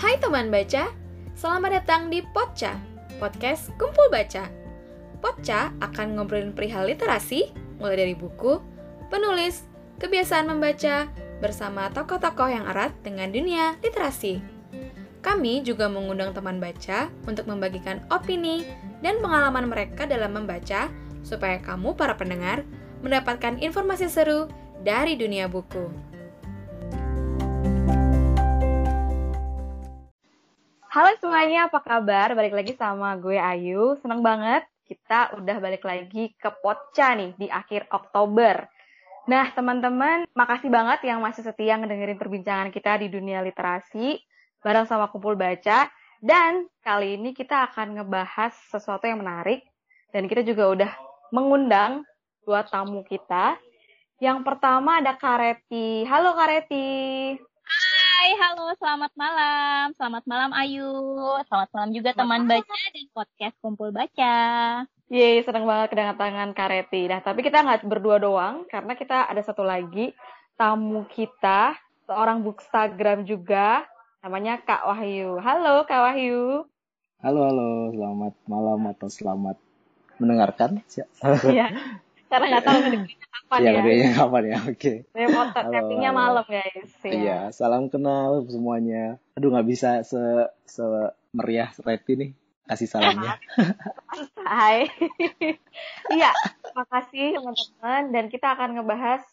Hai teman baca, selamat datang di Potca, podcast Kumpul Baca. Potca akan ngobrolin perihal literasi, mulai dari buku, penulis, kebiasaan membaca, bersama tokoh-tokoh yang erat dengan dunia literasi. Kami juga mengundang teman baca untuk membagikan opini dan pengalaman mereka dalam membaca, supaya kamu, para pendengar, mendapatkan informasi seru dari dunia buku. Halo semuanya, apa kabar? Balik lagi sama gue Ayu. Seneng banget kita udah balik lagi ke Potca nih di akhir Oktober. Nah, teman-teman, makasih banget yang masih setia ngedengerin perbincangan kita di dunia literasi bareng sama Kumpul Baca. Dan kali ini kita akan ngebahas sesuatu yang menarik. Dan kita juga udah mengundang dua tamu kita. Yang pertama ada Kareti. Halo Kareti. Hai, halo, selamat malam. Selamat malam Ayu. Selamat malam juga teman baca dan podcast Kumpul Baca. Yeay, senang banget kedatangan Kareti. Nah, tapi kita nggak berdua doang, karena kita ada satu lagi tamu kita, seorang bookstagram juga, namanya Kak Wahyu. Halo Kak Wahyu. Halo, halo. Selamat malam atau selamat mendengarkan. Iya, karena nggak tahu kapan ya? Iya, kapan ya? Oke. Okay. Remote tappingnya malam guys. Ya. Iya, salam kenal semuanya. Aduh nggak bisa se se meriah seperti nih kasih salamnya. Hai. iya, makasih teman-teman dan kita akan ngebahas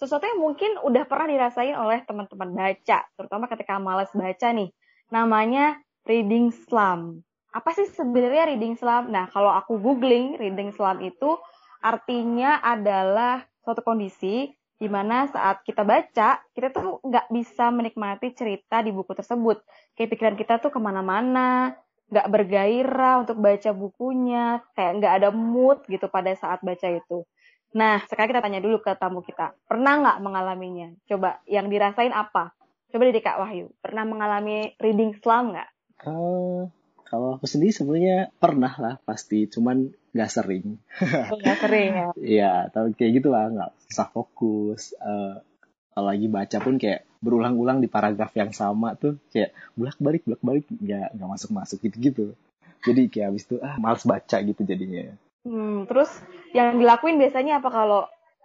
sesuatu yang mungkin udah pernah dirasain oleh teman-teman baca, terutama ketika malas baca nih. Namanya reading slump. Apa sih sebenarnya reading slump? Nah, kalau aku googling reading slump itu artinya adalah suatu kondisi di mana saat kita baca, kita tuh nggak bisa menikmati cerita di buku tersebut. Kayak pikiran kita tuh ke mana-mana, nggak bergairah untuk baca bukunya, kayak nggak ada mood gitu pada saat baca itu. Nah, sekarang kita tanya dulu ke tamu kita. Pernah nggak mengalaminya? Coba, yang dirasain apa? Coba dari Kak Wahyu, pernah mengalami reading slump nggak? Uh, kalau aku sendiri sebenarnya pernah lah pasti, cuman nggak sering. Nggak sering ya? Iya, tapi kayak gitu lah, nggak susah fokus. Uh, kalau lagi baca pun kayak berulang-ulang di paragraf yang sama tuh kayak bolak-balik bolak-balik nggak nggak masuk-masuk gitu-gitu. Jadi kayak habis itu ah males baca gitu jadinya. Hmm, terus yang dilakuin biasanya apa kalau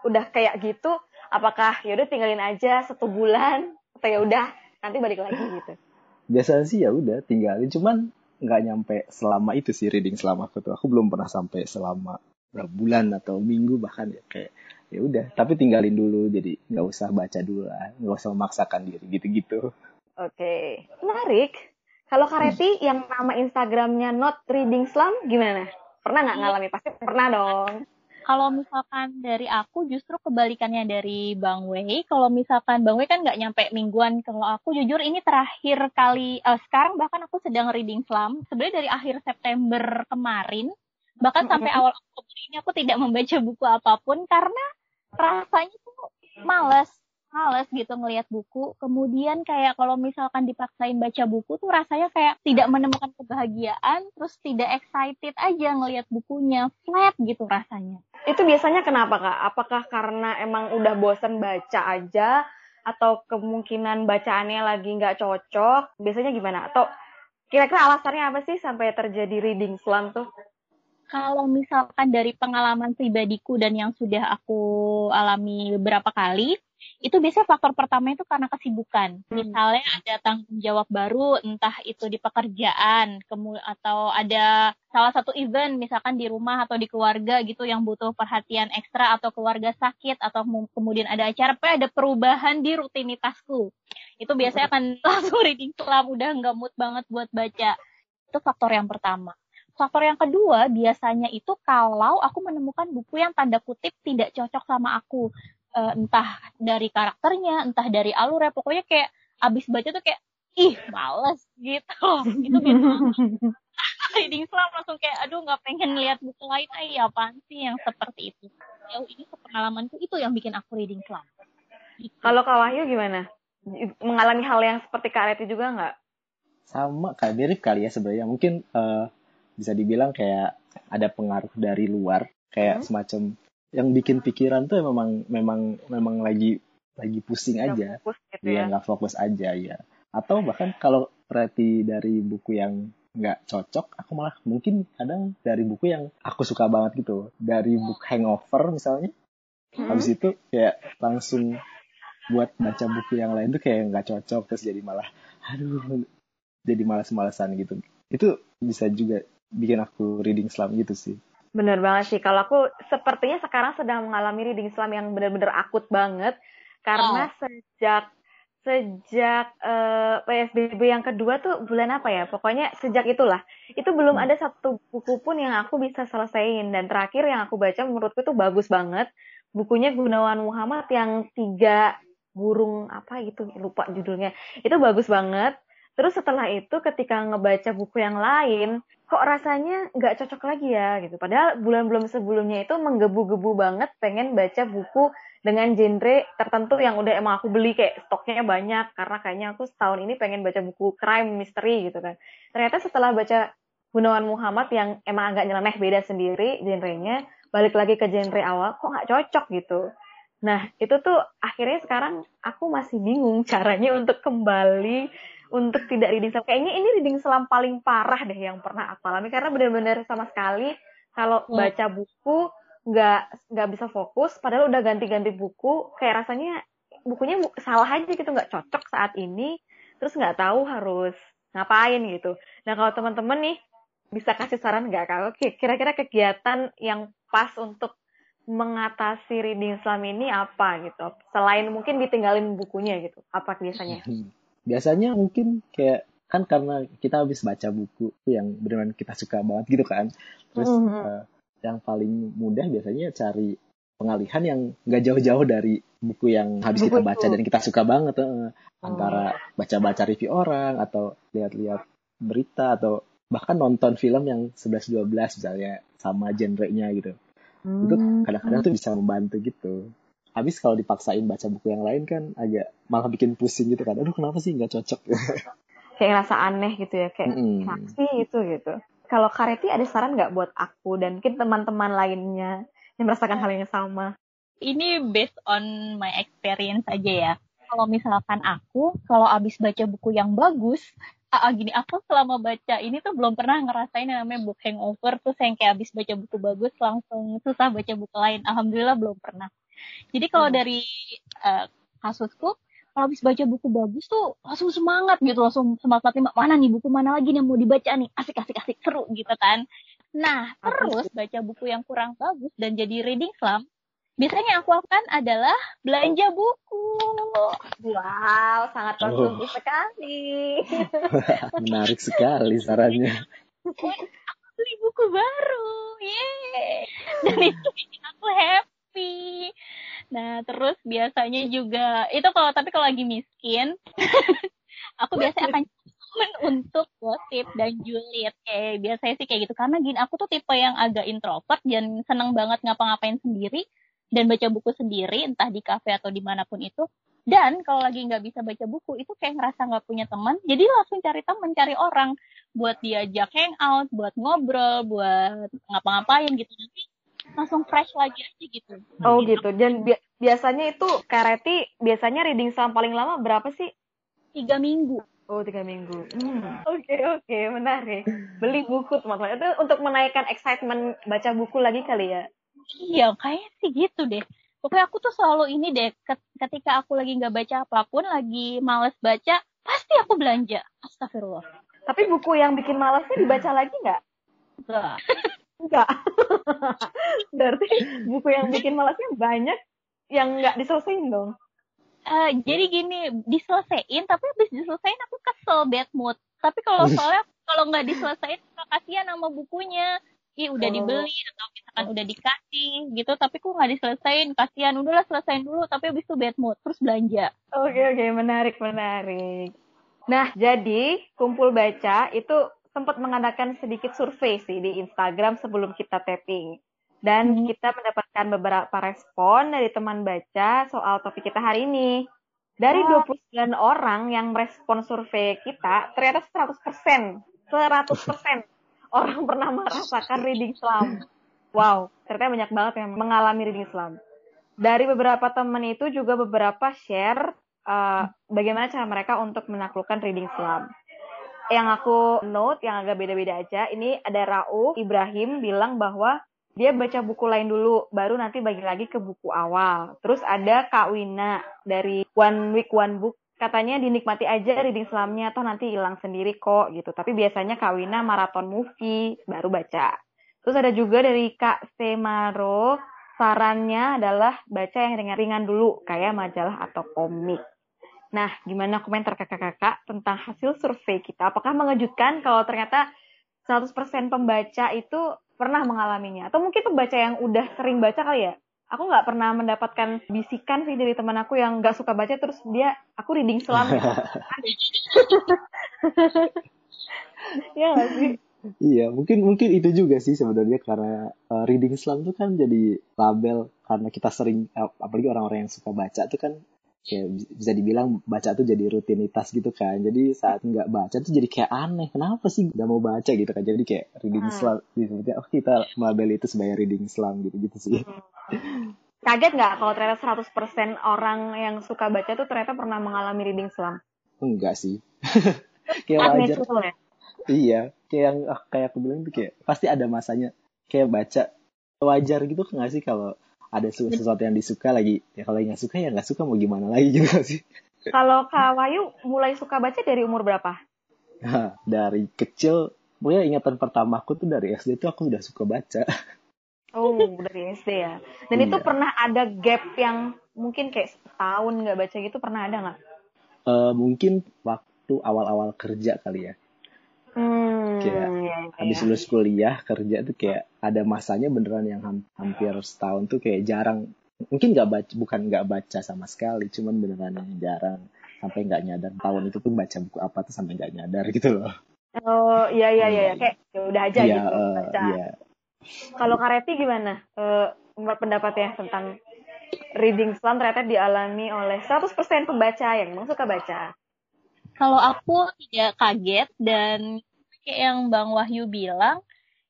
udah kayak gitu? Apakah yaudah tinggalin aja satu bulan atau ya udah nanti balik lagi gitu? Biasanya sih ya udah tinggalin, cuman nggak nyampe selama itu sih reading selama aku tuh. Aku belum pernah sampai selama berapa bulan atau minggu bahkan ya kayak ya udah. Tapi tinggalin dulu jadi nggak usah baca dulu lah. Nggak usah memaksakan diri gitu-gitu. Oke. Menarik. Kalau Kareti hmm. yang nama Instagramnya not reading slam gimana? Pernah nggak ngalami? Pasti pernah dong kalau misalkan dari aku justru kebalikannya dari Bang Wei. Kalau misalkan Bang Wei kan nggak nyampe mingguan. Kalau aku jujur ini terakhir kali, uh, sekarang bahkan aku sedang reading slam. Sebenarnya dari akhir September kemarin, bahkan sampai awal Oktober ini aku tidak membaca buku apa pun karena rasanya tuh males males gitu ngelihat buku. Kemudian kayak kalau misalkan dipaksain baca buku tuh rasanya kayak tidak menemukan kebahagiaan, terus tidak excited aja ngelihat bukunya, flat gitu rasanya. Itu biasanya kenapa kak? Apakah karena emang udah bosen baca aja, atau kemungkinan bacaannya lagi nggak cocok? Biasanya gimana? Atau kira-kira alasannya apa sih sampai terjadi reading slump tuh? kalau misalkan dari pengalaman pribadiku dan yang sudah aku alami beberapa kali, itu biasanya faktor pertama itu karena kesibukan. Hmm. Misalnya ada tanggung jawab baru, entah itu di pekerjaan, kemudian atau ada salah satu event misalkan di rumah atau di keluarga gitu yang butuh perhatian ekstra atau keluarga sakit atau kemudian ada acara, apa ada perubahan di rutinitasku. Itu biasanya akan langsung reading selam, udah nggak mood banget buat baca. Itu faktor yang pertama. Faktor yang kedua biasanya itu kalau aku menemukan buku yang tanda kutip tidak cocok sama aku. Uh, entah dari karakternya, entah dari alurnya, pokoknya kayak abis baca tuh kayak ih males gitu. itu biasa. reading slam langsung kayak aduh nggak pengen lihat buku lain ay apaan sih yang seperti itu jauh ini pengalamanku itu yang bikin aku reading slam gitu. kalau Kak Wahyu gimana mengalami hal yang seperti Kak Reti juga nggak sama kayak mirip kali ya sebenarnya mungkin uh, bisa dibilang kayak ada pengaruh dari luar kayak hmm. semacam yang bikin pikiran tuh memang memang memang lagi lagi pusing aja. fokus gitu dia ya. nggak fokus aja ya atau bahkan kalau berarti dari buku yang nggak cocok aku malah mungkin kadang dari buku yang aku suka banget gitu. Dari buku Hangover misalnya. Hmm. habis itu kayak langsung buat baca buku yang lain tuh kayak nggak cocok terus jadi malah aduh jadi malas-malasan gitu. Itu bisa juga bikin aku reading slam gitu sih Bener banget sih. Kalau aku sepertinya sekarang sedang mengalami reading slam yang benar-benar akut banget karena oh. sejak sejak uh, eh, PSBB yang kedua tuh bulan apa ya? Pokoknya sejak itulah. Itu belum hmm. ada satu buku pun yang aku bisa selesaiin. Dan terakhir yang aku baca menurutku tuh bagus banget. Bukunya Gunawan Muhammad yang tiga burung apa gitu lupa judulnya. Itu bagus banget. Terus setelah itu ketika ngebaca buku yang lain, kok rasanya nggak cocok lagi ya gitu. Padahal bulan-bulan sebelumnya itu menggebu-gebu banget pengen baca buku dengan genre tertentu yang udah emang aku beli kayak stoknya banyak karena kayaknya aku setahun ini pengen baca buku crime mystery gitu kan. Ternyata setelah baca Gunawan Muhammad yang emang agak nyeleneh beda sendiri genrenya, balik lagi ke genre awal kok nggak cocok gitu. Nah, itu tuh akhirnya sekarang aku masih bingung caranya untuk kembali untuk tidak reading selam. Kayaknya ini reading selam paling parah deh yang pernah aku alami. Karena benar-benar sama sekali kalau hmm. baca buku nggak nggak bisa fokus padahal udah ganti-ganti buku kayak rasanya bukunya salah aja gitu nggak cocok saat ini terus nggak tahu harus ngapain gitu. Nah kalau teman-teman nih bisa kasih saran nggak? Kalau kira-kira kegiatan yang pas untuk mengatasi reading slam ini apa gitu? Selain mungkin ditinggalin bukunya gitu apa biasanya biasanya mungkin kayak kan karena kita habis baca buku yang benar-benar kita suka banget gitu kan terus mm -hmm. uh, yang paling mudah biasanya cari pengalihan yang nggak jauh-jauh dari buku yang habis buku kita baca itu. dan kita suka banget eh, antara baca-baca review orang atau lihat-lihat berita atau bahkan nonton film yang 11-12 misalnya sama genrenya gitu hmm. itu kadang-kadang tuh bisa membantu gitu habis kalau dipaksain baca buku yang lain kan agak malah bikin pusing gitu kan aduh kenapa sih nggak cocok kayak rasa aneh gitu ya kayak mm -hmm. sih itu gitu kalau Kareti ada saran nggak buat aku dan mungkin teman-teman lainnya yang merasakan hal yang sama? Ini based on my experience aja ya. Kalau misalkan aku, kalau abis baca buku yang bagus, ah, gini, aku selama baca ini tuh belum pernah ngerasain yang namanya book hangover, terus yang kayak abis baca buku bagus langsung susah baca buku lain. Alhamdulillah belum pernah. Jadi kalau hmm. dari uh, kasusku, kalau habis baca buku bagus tuh langsung semangat gitu langsung semangat lima mana nih buku mana lagi nih yang mau dibaca nih? Asik asik asik. Seru gitu kan. Nah terus baca buku yang kurang bagus dan jadi reading slump biasanya aku lakukan adalah belanja buku. Wow sangat konsumtif oh. sekali. Menarik sekali sarannya. Aku beli buku baru yeay. Dan itu bikin aku happy Nah, terus biasanya juga itu kalau tapi kalau lagi miskin, aku biasanya akan untuk gosip dan julid. Kayak biasanya sih kayak gitu. Karena gini aku tuh tipe yang agak introvert dan seneng banget ngapa-ngapain sendiri dan baca buku sendiri entah di kafe atau di mana pun itu. Dan kalau lagi nggak bisa baca buku itu kayak ngerasa nggak punya teman jadi langsung cari teman cari orang. Buat diajak hangout buat ngobrol buat ngapa-ngapain gitu. Nanti langsung fresh lagi aja gitu. Oh gitu. Dan bi biasanya itu Kareti biasanya reading slam paling lama berapa sih? Tiga minggu. Oh tiga minggu. Oke hmm. oke okay, okay, menarik. Beli buku teman-teman itu untuk menaikkan excitement baca buku lagi kali ya? Iya kayak sih gitu deh. Pokoknya aku tuh selalu ini deh, ketika aku lagi nggak baca apa pun, lagi males baca, pasti aku belanja. Astagfirullah. Tapi buku yang bikin malesnya dibaca lagi nggak? Enggak. Enggak. Berarti buku yang bikin malasnya banyak yang nggak diselesaikan dong. Uh, jadi gini, diselesain tapi habis diselesain aku kesel bad mood. Tapi kalau soalnya kalau nggak diselesain kasihan sama bukunya. Ih udah oh. dibeli atau misalkan udah dikasih gitu tapi kok nggak diselesain kasihan udahlah selesain dulu tapi habis itu bad mood terus belanja oke okay, oke okay. menarik menarik nah jadi kumpul baca itu sempat mengadakan sedikit survei sih di Instagram sebelum kita tapping. Dan hmm. kita mendapatkan beberapa respon dari teman baca soal topik kita hari ini. Dari oh. 29 orang yang merespon survei kita, ternyata 100%, 100% orang pernah merasakan reading slam. Wow, ternyata banyak banget yang mengalami reading slam. Dari beberapa teman itu juga beberapa share uh, bagaimana cara mereka untuk menaklukkan reading slam. Yang aku note yang agak beda-beda aja. Ini ada Rau Ibrahim bilang bahwa dia baca buku lain dulu, baru nanti bagi lagi ke buku awal. Terus ada Kak Wina dari One Week One Book katanya dinikmati aja reading selamnya atau nanti hilang sendiri kok gitu. Tapi biasanya Kak Wina maraton movie baru baca. Terus ada juga dari Kak Semaro sarannya adalah baca yang ringan-ringan dulu kayak majalah atau komik. Nah, gimana komentar kakak-kakak tentang hasil survei kita? Apakah mengejutkan kalau ternyata 100% pembaca itu pernah mengalaminya? Atau mungkin pembaca yang udah sering baca kali ya? Aku nggak pernah mendapatkan bisikan sih dari teman aku yang nggak suka baca terus dia aku reading selama. ya gak sih? Iya, mungkin mungkin itu juga sih sebenarnya karena uh, reading Islam tuh kan jadi label karena kita sering apalagi orang-orang yang suka baca tuh kan kayak bisa dibilang baca tuh jadi rutinitas gitu kan. Jadi saat nggak baca tuh jadi kayak aneh kenapa sih nggak mau baca gitu kan. Jadi kayak reading hmm. Islam disebutnya oh kita melabel itu sebagai reading Islam gitu gitu sih. Hmm. kaget nggak kalau ternyata 100% orang yang suka baca tuh ternyata pernah mengalami reading Islam enggak sih. Kayak wajar. ya? iya kayak yang ah, kayak aku bilang tuh kayak pasti ada masanya. Kayak baca wajar gitu nggak sih kalau ada sesuatu yang disuka lagi. Ya kalau nggak suka ya nggak suka mau gimana lagi juga sih. Kalau Kak Wayu mulai suka baca dari umur berapa? Nah, dari kecil pokoknya ingatan pertamaku tuh dari SD tuh aku udah suka baca. Oh dari SD ya. Dan iya. itu pernah ada gap yang mungkin kayak setahun nggak baca gitu pernah ada nggak? Uh, mungkin waktu awal-awal kerja kali ya kayak ya, ya. habis lulus kuliah kerja tuh kayak ada masanya beneran yang hampir setahun tuh kayak jarang. Mungkin nggak baca bukan nggak baca sama sekali cuman beneran yang jarang. Sampai nggak nyadar tahun itu tuh baca buku apa tuh sampai nggak nyadar gitu loh. Oh iya iya iya kayak ya udah aja ya, gitu uh, baca. iya. kalau Kareti gimana? Uh, pendapatnya tentang reading slam ternyata dialami oleh 100% pembaca yang memang suka baca. Kalau aku tidak kaget dan kayak yang Bang Wahyu bilang,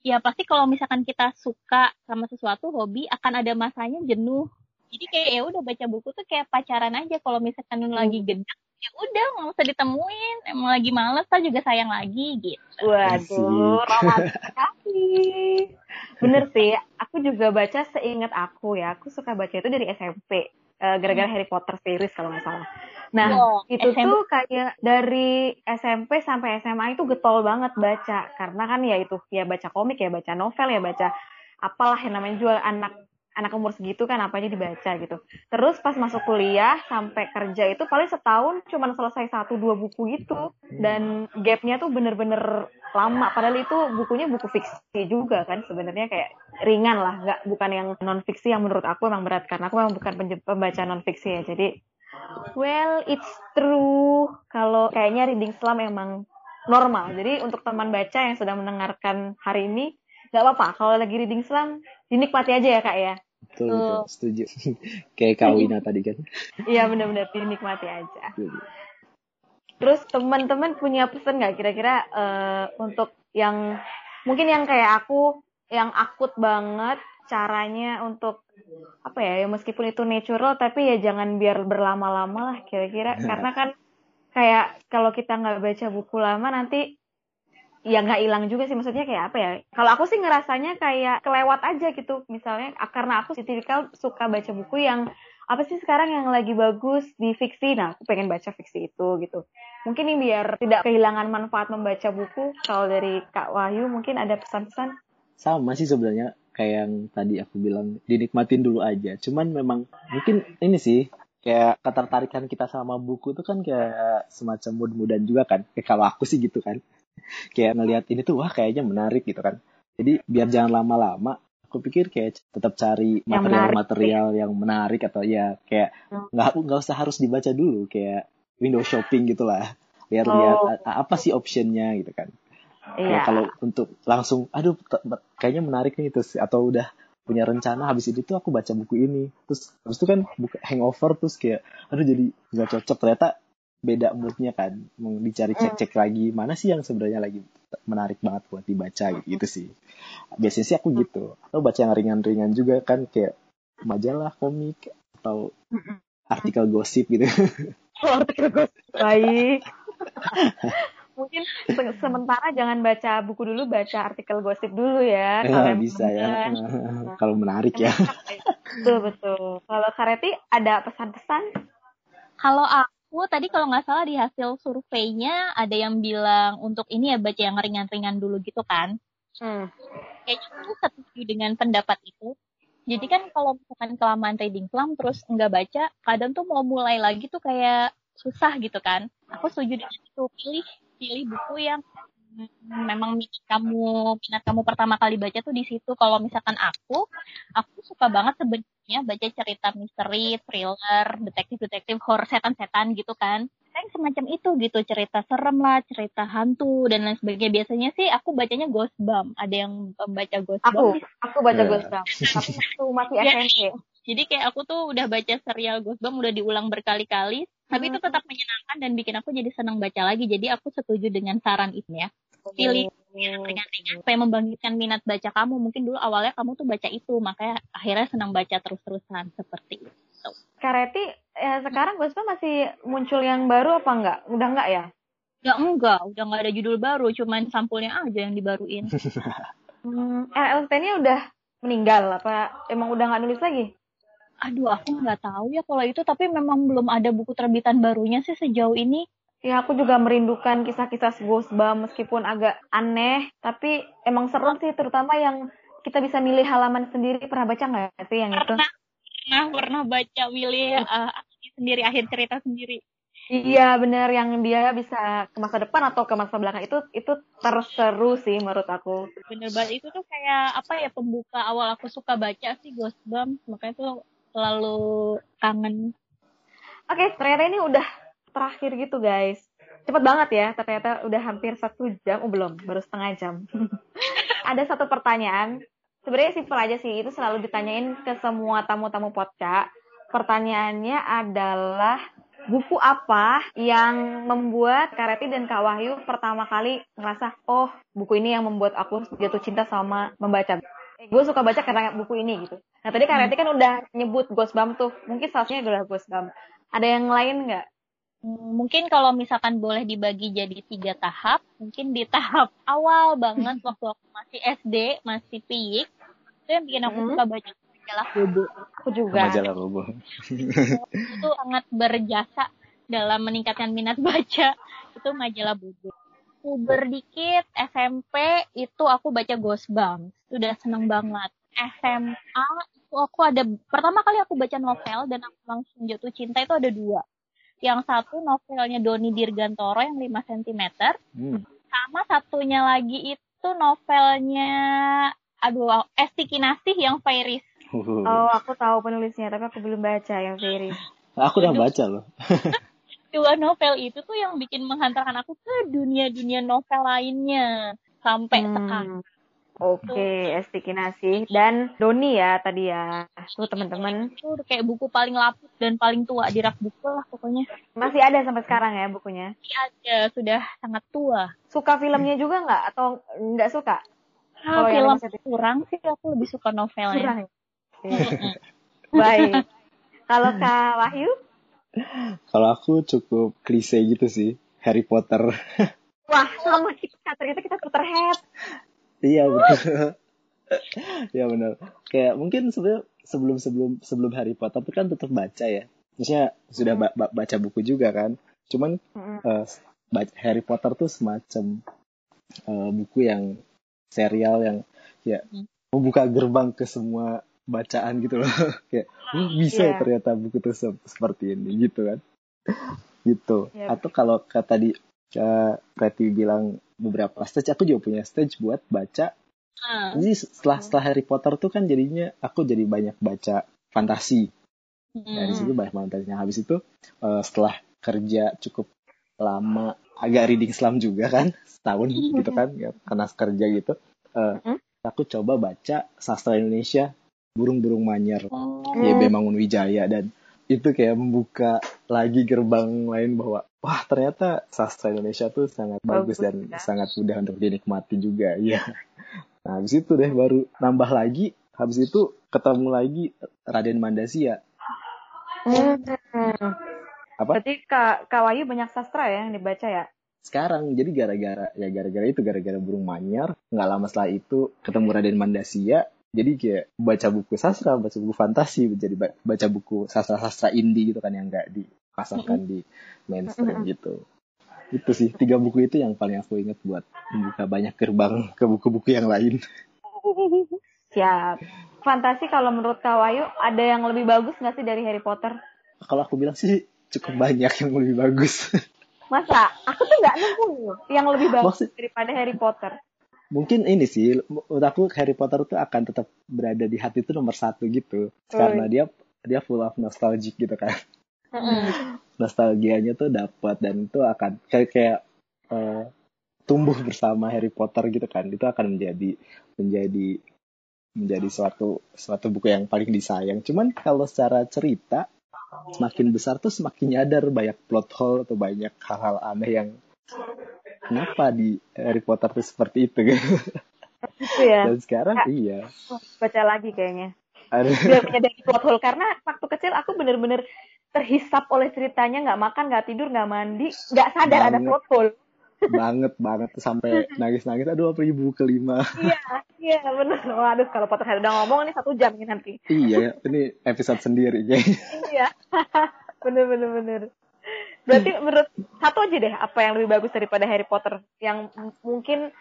ya pasti kalau misalkan kita suka sama sesuatu hobi akan ada masanya jenuh. Jadi kayak ya udah baca buku tuh kayak pacaran aja. Kalau misalkan hmm. lagi gendang ya udah nggak usah ditemuin. Emang lagi males tak juga sayang lagi gitu. Waduh romantis sekali. Bener sih aku juga baca seingat aku ya. Aku suka baca itu dari SMP gara-gara Harry Potter series kalau nggak salah. Nah, oh, itu SMP. tuh kayak dari SMP sampai SMA itu getol banget baca karena kan ya itu ya baca komik ya baca novel ya baca apalah yang namanya jual anak anak umur segitu kan apa aja dibaca gitu. Terus pas masuk kuliah sampai kerja itu paling setahun cuma selesai satu dua buku gitu dan gapnya tuh bener-bener lama. Padahal itu bukunya buku fiksi juga kan sebenarnya kayak ringan lah, nggak bukan yang non fiksi yang menurut aku emang berat karena aku memang bukan pembaca non fiksi ya. Jadi well it's true kalau kayaknya reading slam emang normal. Jadi untuk teman baca yang sedang mendengarkan hari ini nggak apa-apa kalau lagi reading Islam dinikmati aja ya kak ya betul, betul. setuju. Kayak Kawina tadi kan. Iya benar-benar dinikmati aja. Terus teman-teman punya pesan nggak kira-kira uh, untuk yang mungkin yang kayak aku yang akut banget caranya untuk apa ya, ya meskipun itu natural tapi ya jangan biar berlama-lama lah kira-kira. Karena kan kayak kalau kita nggak baca buku lama nanti ya nggak hilang juga sih. Maksudnya kayak apa ya? Kalau aku sih ngerasanya kayak kelewat aja gitu. Misalnya karena aku sih tipikal suka baca buku yang apa sih sekarang yang lagi bagus di fiksi. Nah aku pengen baca fiksi itu gitu. Mungkin ini biar tidak kehilangan manfaat membaca buku. Kalau dari Kak Wahyu mungkin ada pesan-pesan? Sama sih sebenarnya kayak yang tadi aku bilang dinikmatin dulu aja. Cuman memang mungkin ini sih kayak ketertarikan kita sama buku itu kan kayak semacam mood-moodan juga kan. Kayak kalau aku sih gitu kan kayak ngelihat ini tuh wah kayaknya menarik gitu kan jadi biar jangan lama-lama aku pikir kayak tetap cari material-material yang, yang menarik atau ya kayak hmm. nggak hmm. nggak usah harus dibaca dulu kayak window shopping gitulah biar oh. lihat apa sih optionnya gitu kan Iya. kalau untuk langsung aduh kayaknya menarik nih terus atau udah punya rencana habis itu tuh aku baca buku ini terus habis itu kan buku hangover terus kayak aduh jadi nggak cocok ternyata beda moodnya kan mau dicari cek-cek hmm. lagi mana sih yang sebenarnya lagi menarik banget buat dibaca gitu, gitu sih biasanya sih aku gitu atau baca yang ringan-ringan juga kan kayak majalah komik atau artikel gosip gitu oh, artikel gosip baik Mungkin se- sementara jangan baca buku dulu, baca artikel gosip dulu ya. kalau Eh, emang bisa ya. Kalau menarik ya. Betul betul. Kalau Kareti ada pesan-pesan? Kalau aku tadi kalau nggak salah di hasil surveinya ada yang bilang untuk ini ya baca yang ringan-ringan dulu gitu kan. Hmm. Kayaknya aku setuju dengan pendapat itu. Jadi kan kalau misalkan kelamaan reading slam terus nggak baca, kadang tuh mau mulai lagi tuh kayak susah gitu kan. Aku setuju dengan itu. Pilih pilih buku yang memang minat kamu minat kamu pertama kali baca tuh di situ. Kalau misalkan aku, aku suka banget sebenarnya baca cerita misteri, thriller, detektif-detektif, horror setan-setan gitu kan. Yang semacam itu gitu, cerita serem lah, cerita hantu dan lain sebagainya. Biasanya sih aku bacanya Ghostbump. Ada yang membaca Ghostbump Aku, di aku baca Ya. Ghostbump. Tapi waktu masih Ya. SMP. jadi kayak aku tuh udah baca serial Ghostbump udah diulang berkali-kali, tapi itu Hmm. tetap menyenangkan dan bikin aku jadi senang baca lagi. Jadi aku setuju dengan saran itu ya. Pilih yang ringan-ringan supaya membangkitkan minat baca kamu. Mungkin dulu awalnya kamu tuh baca itu, makanya akhirnya senang baca terus-terusan seperti itu. Kareti, ya sekarang Ghostbump masih muncul yang baru apa enggak? Udah enggak ya? Ya enggak, udah nggak ada judul baru, cuman sampulnya aja yang dibaruin. Hmm, LLT-nya udah meninggal apa emang udah nggak nulis lagi? Aduh, aku nggak tahu ya kalau itu, tapi memang belum ada buku terbitan barunya sih sejauh ini. Ya aku juga merindukan kisah-kisah Ghostbump meskipun agak aneh, tapi emang seru sih terutama yang kita bisa milih halaman sendiri. Pernah baca nggak sih yang itu? Pernah, pernah, pernah baca milih uh, sendiri akhir cerita sendiri. Iya bener yang dia bisa ke masa depan atau ke masa belakang itu itu terseru sih menurut aku. Bener banget itu tuh kayak apa ya pembuka awal aku suka baca sih Ghostbump, makanya tuh selalu kangen. Oke ternyata ini udah terakhir gitu guys. Cepet banget ya ternyata udah hampir satu jam, oh belum baru setengah jam. Ada satu pertanyaan sebenarnya simpel aja sih itu selalu ditanyain ke semua tamu-tamu podcast. Pertanyaannya adalah buku apa yang membuat Kareti dan Kak Wahyu pertama kali ngerasa oh buku ini yang membuat aku jatuh cinta sama membaca. Eh, gue suka baca karena buku ini gitu. Nah tadi Kareti kan udah nyebut Ghostbump tuh, mungkin salah adalah Ghostbump. Ada yang lain nggak? Hmm, Mungkin kalau misalkan boleh dibagi jadi tiga tahap, mungkin di tahap awal banget waktu aku masih SD, masih piyik, itu yang bikin aku Mhm. suka baca majalah Bobo. Aku juga. Majalah Bobo. Itu sangat berjasa dalam meningkatkan minat baca, itu majalah Bobo. Puber dikit, SMP itu aku baca Ghostbump, itu udah seneng banget. SMA itu aku ada, pertama kali aku baca novel dan aku langsung jatuh cinta itu ada dua. Yang satu novelnya Doni Dirgantoro yang 5 cm, Hmm. sama satunya lagi itu novelnya aduh Esti Kinasih yang Fairies Oh, aku tahu penulisnya, tapi aku belum baca yang series. Aku udah baca loh. dua novel itu tuh yang bikin menghantarkan aku ke dunia-dunia novel lainnya sampai Hmm. sekarang Oke, Esti Kinasih dan Doni ya tadi ya. Tuh teman-teman, itu kayak buku paling lapis dan paling tua di rak buku lah pokoknya masih ada sampai sekarang ya bukunya. Ini ada sudah sangat tua Suka filmnya juga nggak atau nggak suka? ah, Kalau yang film kurang sih aku lebih suka novelnya Kurang. ya? Baik. Kalau Kak Wahyu? Kalau aku cukup klise gitu sih. Harry Potter. Wah, sama kita. Ternyata kita terhead. Iya betul. Iya benar. Kayak mungkin sebelum sebelum sebelum Harry Potter itu kan tetap baca ya. Maksudnya sudah ba- ba- baca buku juga kan. Cuman ba- Harry Potter tuh semacam eh, buku yang serial yang ya Hmm. membuka gerbang ke semua bacaan gitu loh. Kayak "Oh, bisa ya Iya. ternyata buku tuh se- seperti ini gitu kan. gitu. Iya. Atau kalau kata tadi Kak Preti bilang beberapa stage, aku juga punya stage buat baca Ah, jadi setelah setelah Harry Potter tuh kan jadinya aku jadi banyak baca fantasi. Dari hmm. situ banyak fantasinya. Habis itu eh, setelah kerja cukup lama agak reading slam juga kan setahun gitu kan ya, karena kerja gitu. eh, Hmm. aku coba baca sastra Indonesia burung-burung manyar Oh. ya Mangun Wijaya dan itu kayak membuka lagi gerbang lain bahwa wah ternyata sastra Indonesia tuh sangat bagus, Bagus, dan ya. sangat mudah untuk dinikmati juga ya nah habis itu deh baru nambah lagi habis itu ketemu lagi Raden Mandasiya Hmm. Apa? Berarti Kak, Kak Wahyu banyak sastra ya yang dibaca ya? sekarang jadi gara-gara ya gara-gara itu gara-gara burung manyar nggak lama setelah itu ketemu Raden Mandasia jadi kayak baca buku sastra baca buku fantasi jadi baca buku sastra-sastra indie gitu kan yang nggak dipasarkan di mainstream gitu. Itu sih tiga buku itu yang paling aku ingat buat membuka banyak gerbang ke buku-buku yang lain. Siap. Fantasi kalau menurut Kak Wayu ada yang lebih bagus nggak sih dari Harry Potter? Kalau aku bilang sih cukup banyak yang lebih bagus. Masa? Aku tuh nggak nemu yang lebih bagus Maksud... daripada Harry Potter mungkin ini sih menurut aku Harry Potter tuh akan tetap berada di hati itu nomor satu gitu. Oh, karena dia dia full of nostalgic gitu kan. Mm. nostalgianya tuh dapat dan itu akan kayak kayak uh, tumbuh bersama Harry Potter gitu kan. Itu akan menjadi menjadi menjadi suatu suatu buku yang paling disayang. Cuman kalau secara cerita semakin besar tuh semakin nyadar banyak plot hole atau banyak hal-hal aneh yang kenapa di Harry Potter tuh seperti itu gitu. Itu ya. Dan sekarang ya. iya. Baca lagi kayaknya. Biar menyadari plot hole karena waktu kecil aku bener-bener terhisap oleh ceritanya nggak makan nggak tidur nggak mandi nggak sadar banget, ada plot hole banget banget sampai nangis nangis aduh apa ibu kelima iya iya benar waduh kalau Potterhead udah ngomong ini satu jam ini nanti iya ini episode sendiri kayaknya iya bener bener bener Berarti menurut satu aja deh apa yang lebih bagus daripada Harry Potter yang mungkin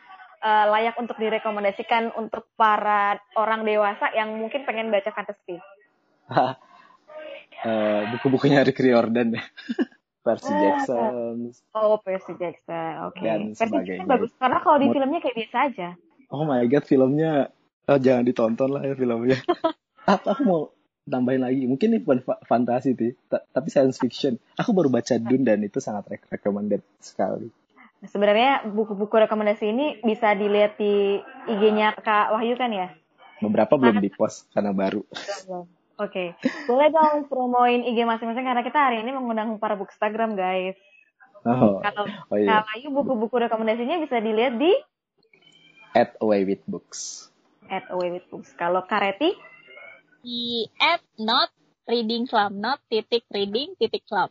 uh, layak untuk direkomendasikan untuk para orang dewasa yang mungkin pengen baca fantasy. uh, buku-bukunya Rick Riordan deh. Percy ah, Jackson. Oh, Percy Jackson. Oke. Okay. Percy Jackson bagus karena kalau di filmnya kayak biasa aja. Oh my god, filmnya oh, jangan ditonton lah ya filmnya. aku, aku mau tambahin lagi mungkin ini bukan fantasi sih tapi science fiction aku baru baca Dune dan itu sangat re recommended sekali sebenarnya buku-buku rekomendasi ini bisa dilihat di IG-nya Kak Wahyu kan ya beberapa belum di post karena baru Oke, okay. boleh dong promoin IG masing-masing karena kita hari ini mengundang para bookstagram guys. Oh, Kalau oh iya. Wahyu buku-buku rekomendasinya bisa dilihat di At Away with Books. At Away with Books. Kalau Kareti? Di at not reading slam not titik reading titik slam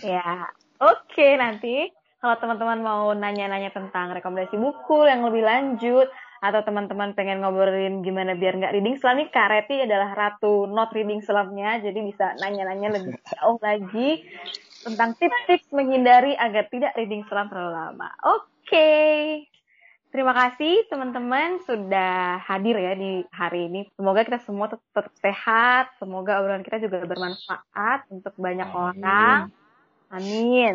ya oke okay, nanti kalau teman-teman mau nanya-nanya tentang rekomendasi buku yang lebih lanjut atau teman-teman pengen ngobrolin gimana biar nggak reading slam nih Kak Reti adalah ratu not reading slamnya jadi bisa nanya-nanya lebih jauh lagi tentang tips-tips menghindari agar tidak reading slam terlalu lama. Oke. Okay. Terima kasih teman-teman sudah hadir ya di hari ini. Semoga kita semua tetap, tetap sehat. Semoga obrolan kita juga bermanfaat untuk banyak Amin. orang. Amin.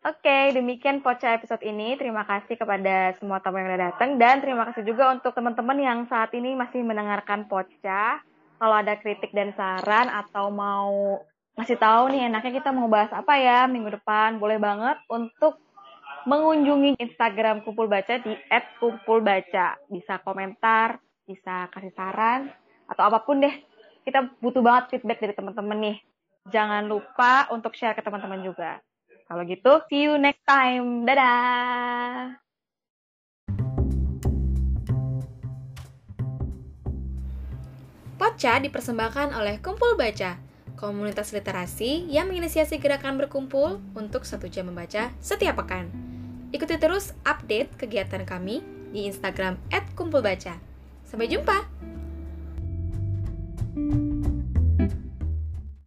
Oke, demikian Poca episode ini. Terima kasih kepada semua tamu yang sudah datang dan terima kasih juga untuk teman-teman yang saat ini masih mendengarkan Poca. Kalau ada kritik dan saran atau mau ngasih tahu nih enaknya kita mau bahas apa ya minggu depan, boleh banget untuk mengunjungi Instagram Kumpul Baca di @kumpulbaca. Bisa komentar, bisa kasih saran atau apa pun deh. Kita butuh banget feedback dari teman-teman nih. Jangan lupa untuk share ke teman-teman juga. Kalau gitu, see you next time. Dadah. Poca dipersembahkan oleh Kumpul Baca, komunitas literasi yang menginisiasi gerakan berkumpul untuk satu jam membaca setiap pekan. Ikuti terus update kegiatan kami di Instagram @kumpulbaca. Sampai jumpa.